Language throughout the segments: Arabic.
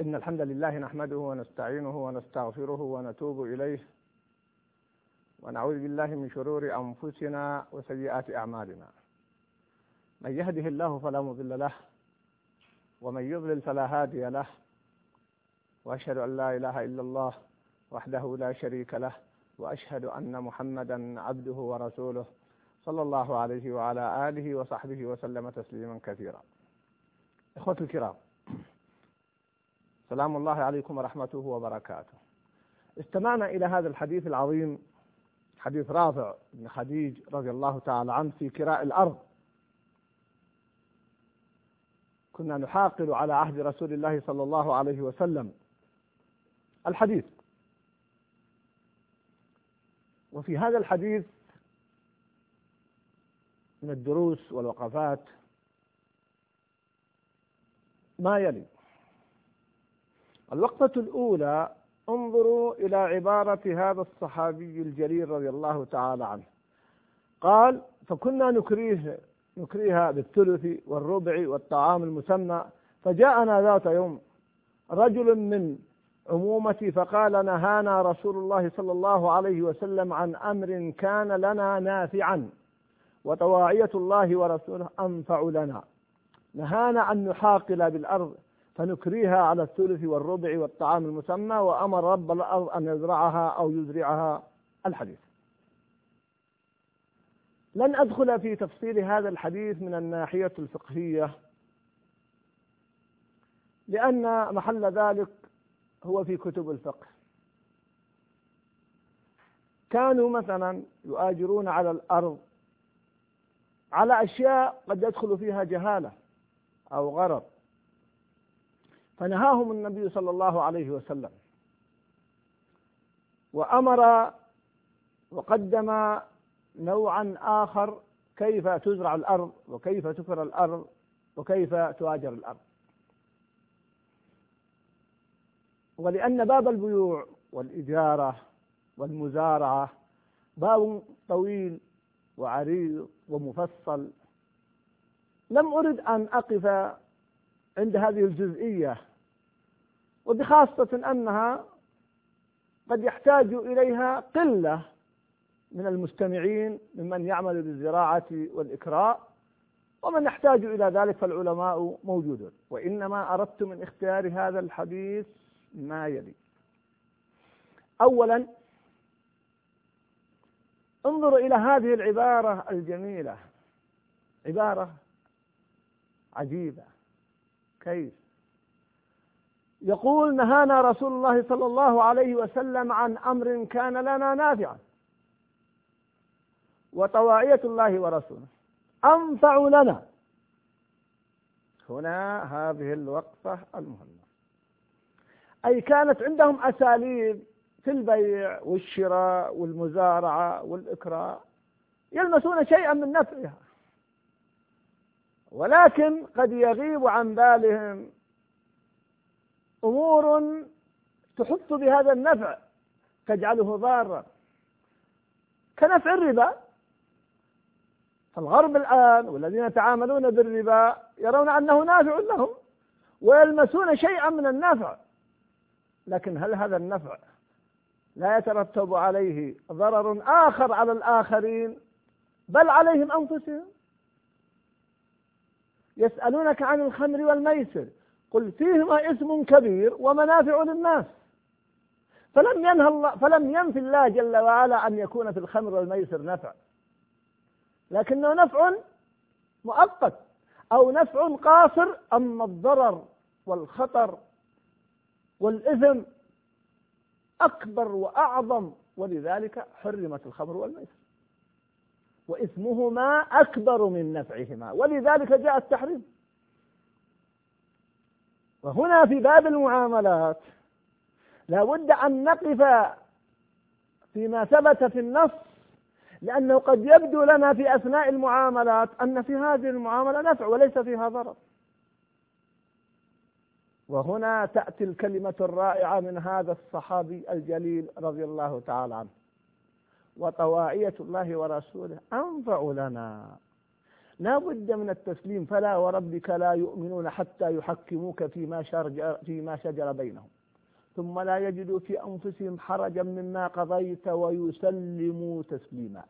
إن الحمد لله نحمده ونستعينه ونستغفره ونتوب إليه ونعوذ بالله من شرور أنفسنا وسيئات أعمالنا. من يهده الله فلا مضل له ومن يضلل فلا هادي له وأشهد أن لا إله إلا الله وحده لا شريك له وأشهد أن محمدا عبده ورسوله صلى الله عليه وعلى آله وصحبه وسلم تسليما كثيرا. إخوتي الكرام سلام الله عليكم ورحمته وبركاته. استمعنا إلى هذا الحديث العظيم حديث رافع بن خديج رضي الله تعالى عنه في كراء الأرض. كنا نحاقل على عهد رسول الله صلى الله عليه وسلم. الحديث. وفي هذا الحديث من الدروس والوقفات ما يلي. الوقفة الأولى انظروا إلى عبارة هذا الصحابي الجليل رضي الله تعالى عنه. قال فكنا نكريه نكريها بالثلث والربع والطعام المسمى فجاءنا ذات يوم رجل من عمومتي فقال نهانا رسول الله صلى الله عليه وسلم عن أمر كان لنا نافعا وطواعية الله ورسوله أنفع لنا. نهانا أن نحاقل بالأرض فنكريها على الثلث والربع والطعام المسمى وأمر رب الأرض أن يزرعها أو يزرعها. الحديث. لن أدخل في تفصيل هذا الحديث من الناحية الفقهية لأن محل ذلك هو في كتب الفقه. كانوا مثلا يؤاجرون على الأرض على أشياء قد يدخل فيها جهالة أو غرض فنهاهم النبي صلى الله عليه وسلم. وأمر وقدم نوعا آخر كيف تزرع الأرض وكيف تكر الأرض وكيف تؤاجر الأرض. ولأن باب البيوع والإجارة والمزارعة باب طويل وعريض ومفصل. لم أرد أن أقف عند هذه الجزئية وبخاصة أنها قد يحتاج إليها قلة من المستمعين ممن يعمل بالزراعة والإكراء ومن يحتاج إلى ذلك فالعلماء موجودون. وإنما أردت من اختيار هذا الحديث ما يلي. أولا انظروا إلى هذه العبارة الجميلة. عبارة عجيبة. كيف؟ يقول نهانا رسول الله صلى الله عليه وسلم عن أمر كان لنا نافعا. وطواعية الله ورسوله. أنفع لنا. هنا هذه الوقفة المهمة. أي كانت عندهم أساليب في البيع والشراء والمزارعة والإكراء يلمسون شيئا من نفعها. ولكن قد يغيب عن بالهم أمور تحط بهذا النفع تجعله ضارا. كنفع الربا. فالغرب الآن والذين يتعاملون بالربا يرون أنه نافع لهم ويلمسون شيئا من النفع. لكن هل هذا النفع لا يترتب عليه ضرر آخر على الآخرين بل عليهم أنفسهم؟ يسألونك عن الخمر والميسر. قل فيهما اسم كبير ومنافع للناس. فلم ينهى الله فلم ينفي الله جل وعلا أن يكون في الخمر والميسر نفع. لكنه نفع مؤقت أو نفع قاصر أما الضرر والخطر والإثم أكبر وأعظم ولذلك حرمت الخمر والميسر. وإثمهما أكبر من نفعهما ولذلك جاء التحريم. وهنا في باب المعاملات. لا بد أن نقف فيما ثبت في النص لأنه قد يبدو لنا في أثناء المعاملات أن في هذه المعاملة نفع وليس فيها ضرر. وهنا تأتي الكلمة الرائعة من هذا الصحابي الجليل رضي الله تعالى عنه. وطواعية الله ورسوله أنفع لنا. لا بد من التسليم فلا وربك لا يؤمنون حتى يحكموك فيما شجر, فيما شجر بينهم. ثم لا يجدوا في أنفسهم حرجا مما قضيت ويسلموا تسليما.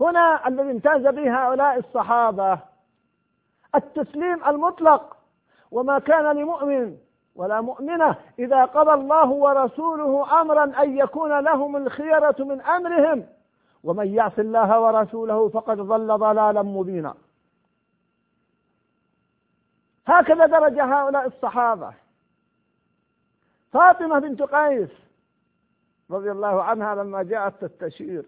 هنا الذي امتاز به هؤلاء الصحابة التسليم المطلق. وما كان لمؤمن ولا مؤمنة إذا قضى الله ورسوله أمرا أن يكون لهم الخيرة من أمرهم. ومن يعص الله ورسوله فقد ضل ضلالا مبينا. هكذا درج هؤلاء الصحابة. فاطمة بنت قيس رضي الله عنها لما جاءت تستشير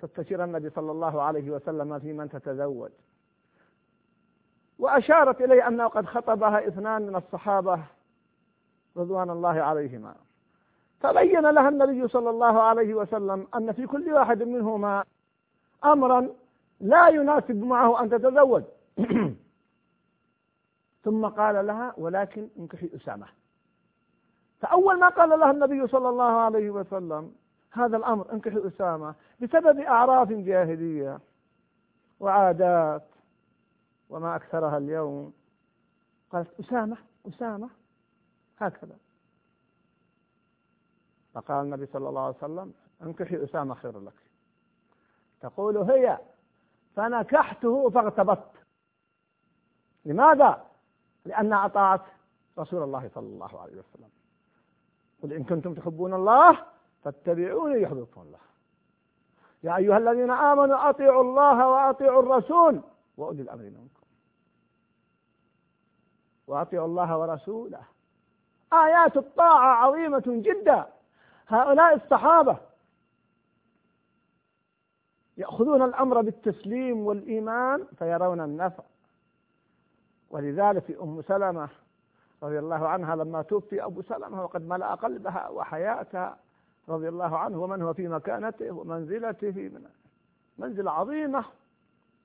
تستشير النبي صلى الله عليه وسلم في من تتزوج. وأشارت إليه أنه قد خطبها اثنان من الصحابة رضوان الله عليهما. فبين لها النبي صلى الله عليه وسلم أن في كل واحد منهما أمرا لا يناسب معه أن تتزوج. ثم قال لها ولكن انكحي أسامة. فأول ما قال لها النبي صلى الله عليه وسلم هذا الأمر انكحي أسامة بسبب أعراف جاهلية وعادات وما أكثرها اليوم قالت أسامة أسامة هكذا. فقال النبي صلى الله عليه وسلم انكحي أسامة خير لك. تقول هي فنكحته فاغتبطت. لماذا؟ لأنها أطاعت رسول الله صلى الله عليه وسلم. قل إن كنتم تحبون الله فاتبعوني يحببكم الله. يا أيها الذين آمنوا أطيعوا الله وأطيعوا الرسول وأولي الأمر منكم. وأطيعوا الله ورسوله. آيات الطاعة عظيمة جدا. هؤلاء الصحابة يأخذون الأمر بالتسليم والإيمان فيرون النفع. ولذلك أم سلمة رضي الله عنها لما توفي أبو سلمة وقد ملأ قلبها وحياتها رضي الله عنه ومن هو في مكانته ومنزلته من منزلة عظيمة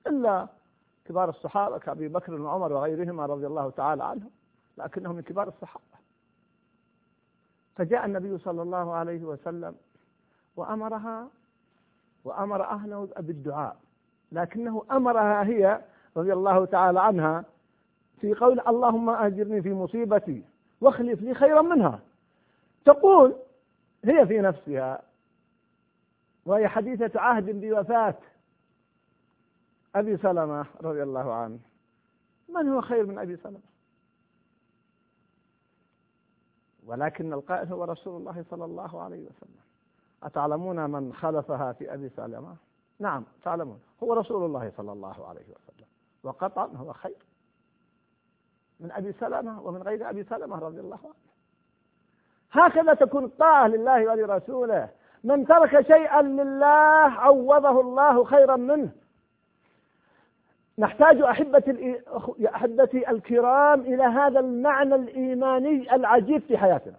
إلا كبار الصحابة كأبي بكر وعمر وغيرهما رضي الله تعالى عنهم لكنهم من كبار الصحابة. فجاء النبي صلى الله عليه وسلم وأمرها وأمر أهله بالدعاء لكنه أمرها هي رضي الله تعالى عنها في قول اللهم أجرني في مصيبتي واخلف لي خيرا منها. تقول هي في نفسها وهي حديثة عهد بوفاة أبي سلمة رضي الله عنه. من هو خير من أبي سلمة؟ ولكن القائل هو رسول الله صلى الله عليه وسلم. أتعلمون من خلفها في أبي سلمة؟ نعم تعلمون. هو رسول الله صلى الله عليه وسلم. وقطعا هو خير. من أبي سلمة ومن غير أبي سلمة رضي الله عنه. هكذا تكون الطاعة لله ولرسوله. من ترك شيئا لله عوضه الله خيرا منه. نحتاج أحبتي أحبتي الكرام إلى هذا المعنى الإيماني العجيب في حياتنا.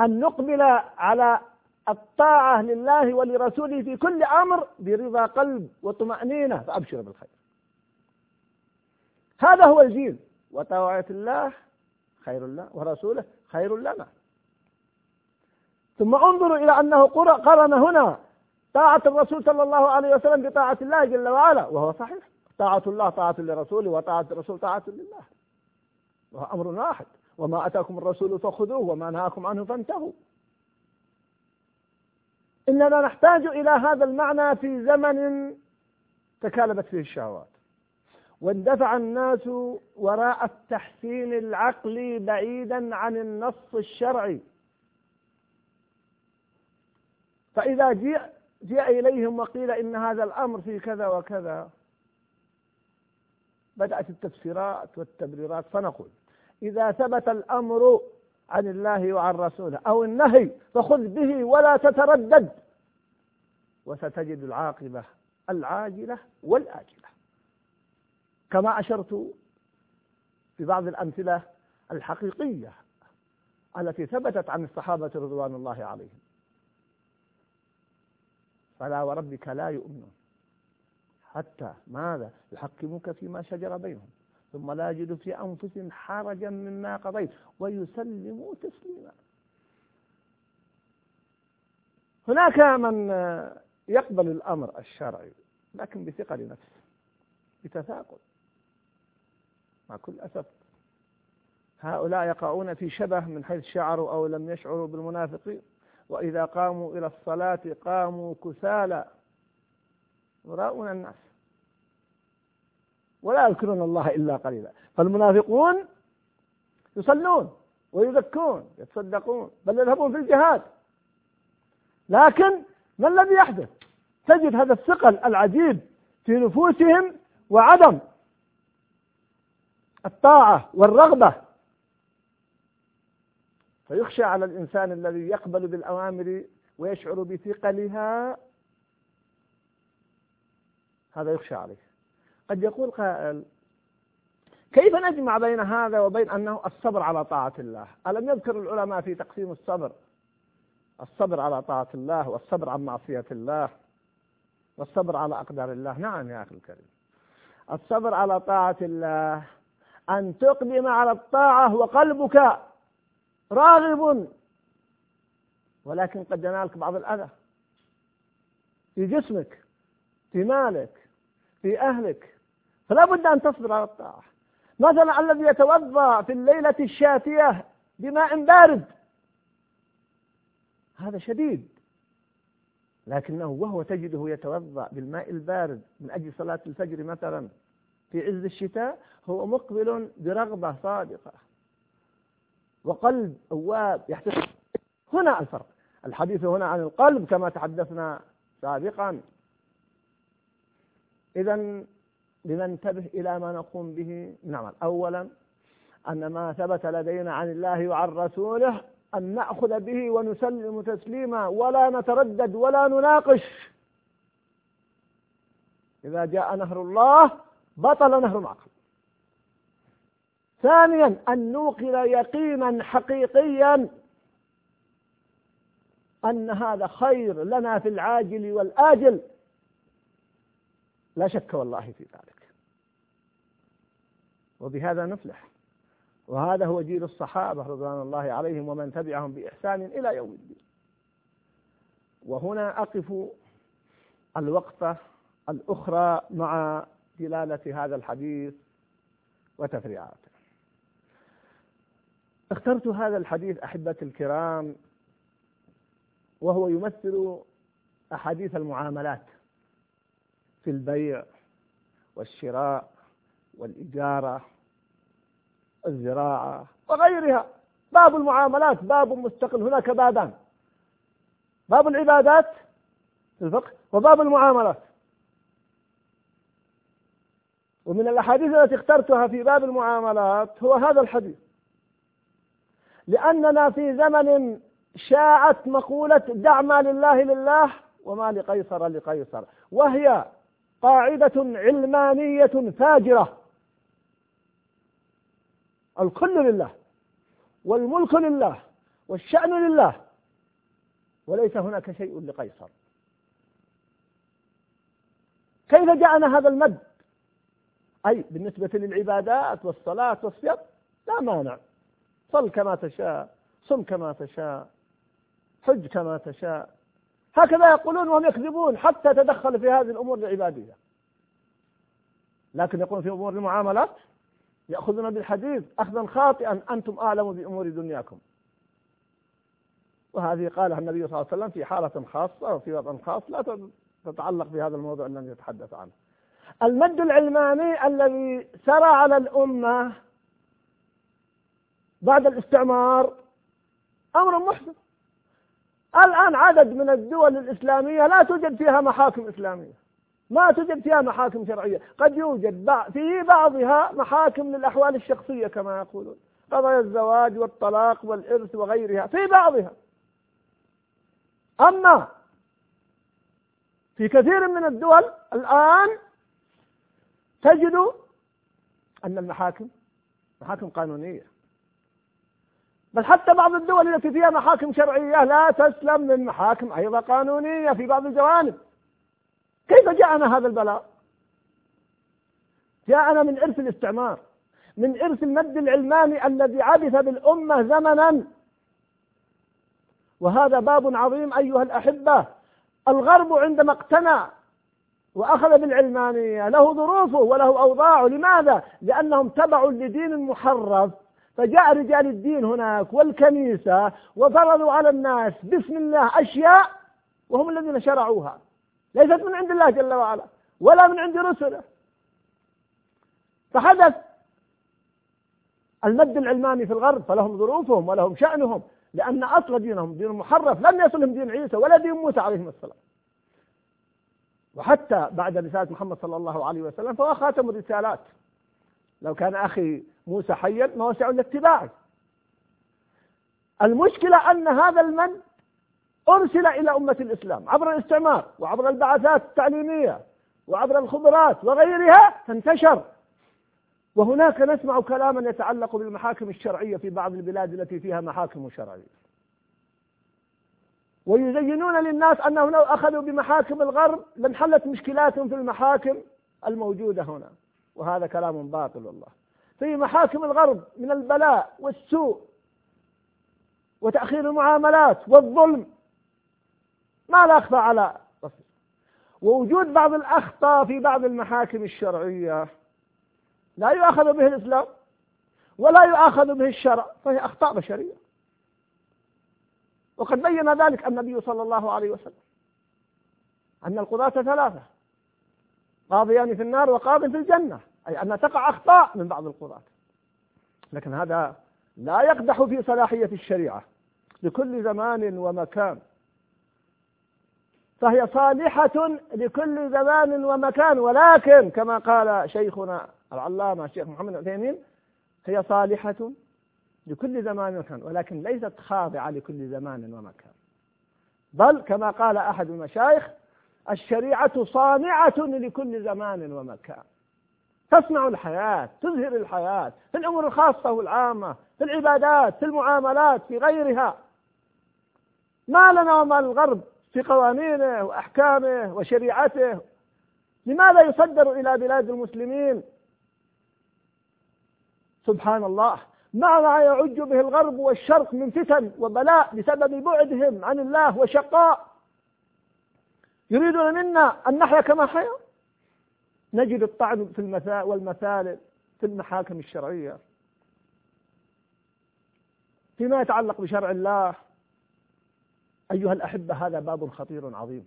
أن نقبل على الطاعة لله ولرسوله في كل أمر برضا قلب وطمأنينة فأبشر بالخير. هذا هو الجيل. وطاعة الله خير لنا ورسوله خير لنا. ثم انظروا إلى أنه قرن هنا طاعة الرسول صلى الله عليه وسلم بطاعة الله جل وعلا وهو صحيح. طاعة الله طاعة لرسوله وطاعة الرسول طاعة لله. وهو أمر واحد. وما أتاكم الرسول فخذوه وما نهاكم عنه فانتهوا. إننا نحتاج إلى هذا المعنى في زمن تكالبت فيه الشهوات. واندفع الناس وراء التحسين العقلي بعيدا عن النص الشرعي. فإذا جاء جاء إليهم وقيل إن هذا الأمر في كذا وكذا. بدأت التفسيرات والتبريرات فنقول إذا ثبت الأمر عن الله وعن رسوله أو النهي فخذ به ولا تتردد وستجد العاقبة العاجلة والآجلة. كما أشرت في بعض الأمثلة الحقيقية التي ثبتت عن الصحابة رضوان الله عليهم. فلا وربك لا يؤمنون حتى ماذا؟ يحكموك فيما شجر بينهم ثم لا يجدوا في أنفسهم حرجا مما قضيت ويسلموا تسليما. هناك من يقبل الأمر الشرعي لكن بثقل نفس بتثاقل. مع كل أسف هؤلاء يقعون في شبه من حيث شعروا أو لم يشعروا بالمنافقين. وإذا قاموا إلى الصلاة قاموا كسالى. يراؤون الناس. ولا يذكرون الله إلا قليلا. فالمنافقون يصلون ويزكون يتصدقون بل يذهبون في الجهاد. لكن ما الذي يحدث؟ تجد هذا الثقل العجيب في نفوسهم وعدم الطاعة والرغبة فيخشى على الإنسان الذي يقبل بالأوامر ويشعر بثقلها. هذا يخشى عليه. قد يقول قائل كيف نجمع بين هذا وبين أنه الصبر على طاعة الله؟ ألم يذكر العلماء في تقسيم الصبر؟ الصبر على طاعة الله والصبر عن معصية الله والصبر على أقدار الله. نعم يا أخي الكريم. الصبر على طاعة الله أن تقدم على الطاعة وقلبك. راغب. ولكن قد ينالك بعض الأذى في جسمك في مالك في أهلك. فلا بد أن تصبر على الطاعة. مثلا الذي يتوضأ في الليلة الشاتية بماء بارد. هذا شديد. لكنه وهو تجده يتوضأ بالماء البارد من أجل صلاة الفجر مثلا في عز الشتاء هو مقبل برغبة صادقة. وقلب أواب يحتسب. هنا الفرق. الحديث هنا عن القلب كما تحدثنا سابقا. إذا لننتبه إلى ما نقوم به. نعمل أولا أن ما ثبت لدينا عن الله وعن رسوله أن نأخذ به ونسلم تسليما ولا نتردد ولا نناقش. إذا جاء نهر الله بطل نهر العقل. ثانيا أن نوقن يقينا حقيقيا أن هذا خير لنا في العاجل والآجل. لا شك والله في ذلك. وبهذا نفلح. وهذا هو جيل الصحابة رضوان الله عليهم ومن تبعهم بإحسان إلى يوم الدين. وهنا أقف الوقفة الأخرى مع دلالة هذا الحديث وتفريعاته. اخترت هذا الحديث أحبتي الكرام وهو يمثل أحاديث المعاملات في البيع والشراء والإجارة الزراعة وغيرها. باب المعاملات باب مستقل. هناك بابان. باب العبادات في الفقه وباب المعاملات. ومن الأحاديث التي اخترتها في باب المعاملات هو هذا الحديث. لأننا في زمن شاعت مقولة دع ما لله لله وما لقيصر لقيصر وهي قاعدة علمانية فاجرة. الكل لله والملك لله والشأن لله وليس هناك شيء لقيصر. كيف جاءنا هذا المد؟ أي بالنسبة للعبادات والصلاة والصيام لا مانع. صل كما تشاء صم كما تشاء حج كما تشاء. هكذا يقولون وهم يكذبون حتى تدخل في هذه الأمور العبادية. لكن يقولون في أمور المعاملات يأخذون بالحديث أخذا خاطئا أنتم أعلم بأمور دنياكم. وهذه قالها النبي صلى الله عليه وسلم في حالة خاصة وفي وضع خاص لا تتعلق بهذا الموضوع الذي نتحدث عنه. المد العلماني الذي سرى على الأمة بعد الاستعمار أمر محدث. الآن عدد من الدول الإسلامية لا توجد فيها محاكم إسلامية. ما توجد فيها محاكم شرعية. قد يوجد في بعضها محاكم للأحوال الشخصية كما يقولون. قضايا الزواج والطلاق والإرث وغيرها. في بعضها. أما في كثير من الدول الآن تجد أن المحاكم محاكم قانونية. بل حتى بعض الدول التي فيها محاكم شرعية لا تسلم من محاكم أيضا قانونية في بعض الجوانب. كيف جاءنا هذا البلاء؟ جاءنا من إرث الاستعمار من إرث المد العلماني الذي عبث بالأمة زمنا. وهذا باب عظيم أيها الأحبة. الغرب عندما اقتنع وأخذ بالعلمانية له ظروفه وله أوضاعه. لماذا؟ لأنهم تبعوا لدين محرف. فجاء رجال الدين هناك والكنيسة وفرضوا على الناس بسم الله أشياء وهم الذين شرعوها. ليست من عند الله جل وعلا ولا من عند رسله. فحدث المد العلماني في الغرب فلهم ظروفهم ولهم شأنهم لأن أصل دينهم دين محرف لم يصلهم دين عيسى ولا دين موسى عليهم السلام. وحتى بعد رسالة محمد صلى الله عليه وسلم فهو خاتم الرسالات. لو كان أخي موسى حيا ما وسع لاتباعه المشكلة أن هذا المن أرسل إلى أمة الإسلام عبر الاستعمار وعبر البعثات التعليمية وعبر الخبرات وغيرها فانتشر وهناك نسمع كلاما يتعلق بالمحاكم الشرعية في بعض البلاد التي فيها محاكم شرعية. ويزينون للناس أنهم لو أخذوا بمحاكم الغرب لانحلت مشكلاتهم في المحاكم الموجودة هنا. وهذا كلام باطل والله. في محاكم الغرب من البلاء والسوء وتأخير المعاملات والظلم ما لا أخفى على بصر ووجود بعض الأخطاء في بعض المحاكم الشرعية لا يؤاخذ به الإسلام ولا يؤاخذ به الشرع فهي أخطاء بشرية. وقد بين ذلك النبي صلى الله عليه وسلم أن القضاة ثلاثة قاضيان في النار وقاض في الجنة. أي أن تقع أخطاء من بعض القضاة لكن هذا لا يقدح في صلاحية الشريعة. لكل زمان ومكان. فهي صالحة لكل زمان ومكان. ولكن كما قال شيخنا العلامة الشيخ محمد العثيمين هي صالحة لكل زمان ومكان. ولكن ليست خاضعة لكل زمان ومكان. بل كما قال أحد المشايخ الشريعة صانعة لكل زمان ومكان. تصنع الحياة تزهر الحياة في الأمور الخاصة والعامة في العبادات في المعاملات في غيرها. ما لنا وما الغرب في قوانينه وأحكامه وشريعته. لماذا يصدر إلى بلاد المسلمين؟ سبحان الله. مع ما يعج به الغرب والشرق من فتن وبلاء بسبب بعدهم عن الله وشقاء. يريدون منا أن نحيا كما حيا؟ نجد الطعن في المثال والمثالب في المحاكم الشرعية. فيما يتعلق بشرع الله أيها الأحبة هذا باب خطير عظيم.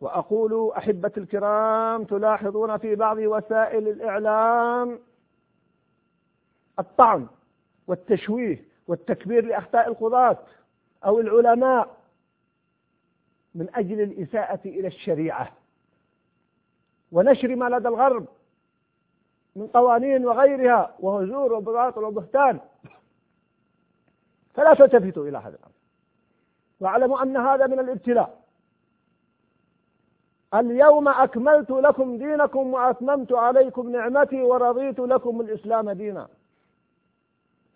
وأقول أحبة الكرام تلاحظون في بعض وسائل الإعلام الطعن والتشويه والتكبير لأخطاء القضاة أو العلماء من أجل الإساءة إلى الشريعة. ونشر ما لدى الغرب من قوانين وغيرها وهو زور وباطل وبهتان. فلا تلتفتوا إلى هذا الأمر. واعلموا أن هذا من الابتلاء. اليوم أكملت لكم دينكم وأتممت عليكم نعمتي ورضيت لكم الإسلام دينا.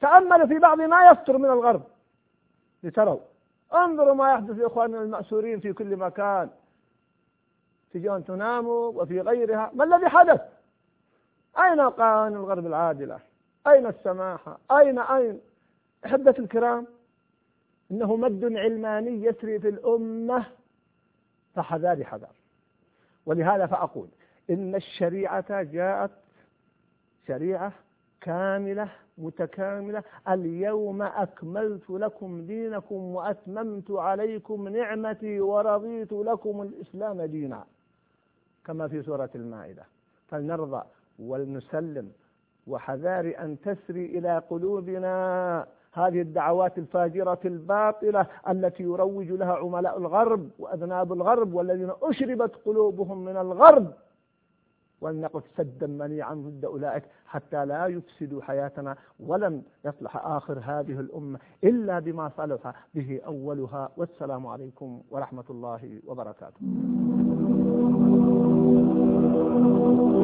تأملوا في بعض ما يصدر من الغرب. لتروا. انظروا ما يحدث لإخواننا المأسورين في كل مكان. في جوانتنامو وفي غيرها. ما الذي حدث؟ أين قوانين الغرب العادلة؟ أين السماحة أين أين؟ أحبة الكرام إنه مد علماني يسري في الأمة. فحذار حذار ولهذا فأقول إن الشريعة جاءت شريعة كاملة متكاملة. اليوم أكملت لكم دينكم وأتممت عليكم نعمتي ورضيت لكم الإسلام دينا. كما في سورة المائدة. فلنرضى ولنسلم وحذار أن تسري إلى قلوبنا هذه الدعوات الفاجرة الباطلة التي يروج لها عملاء الغرب وأذناب الغرب والذين أشربت قلوبهم من الغرب. ولنقف سدا منيعا ضد أولئك حتى لا يفسدوا حياتنا ولن يصلح آخر هذه الأمة إلا بما صلح به أولها. والسلام عليكم ورحمة الله وبركاته. Oh.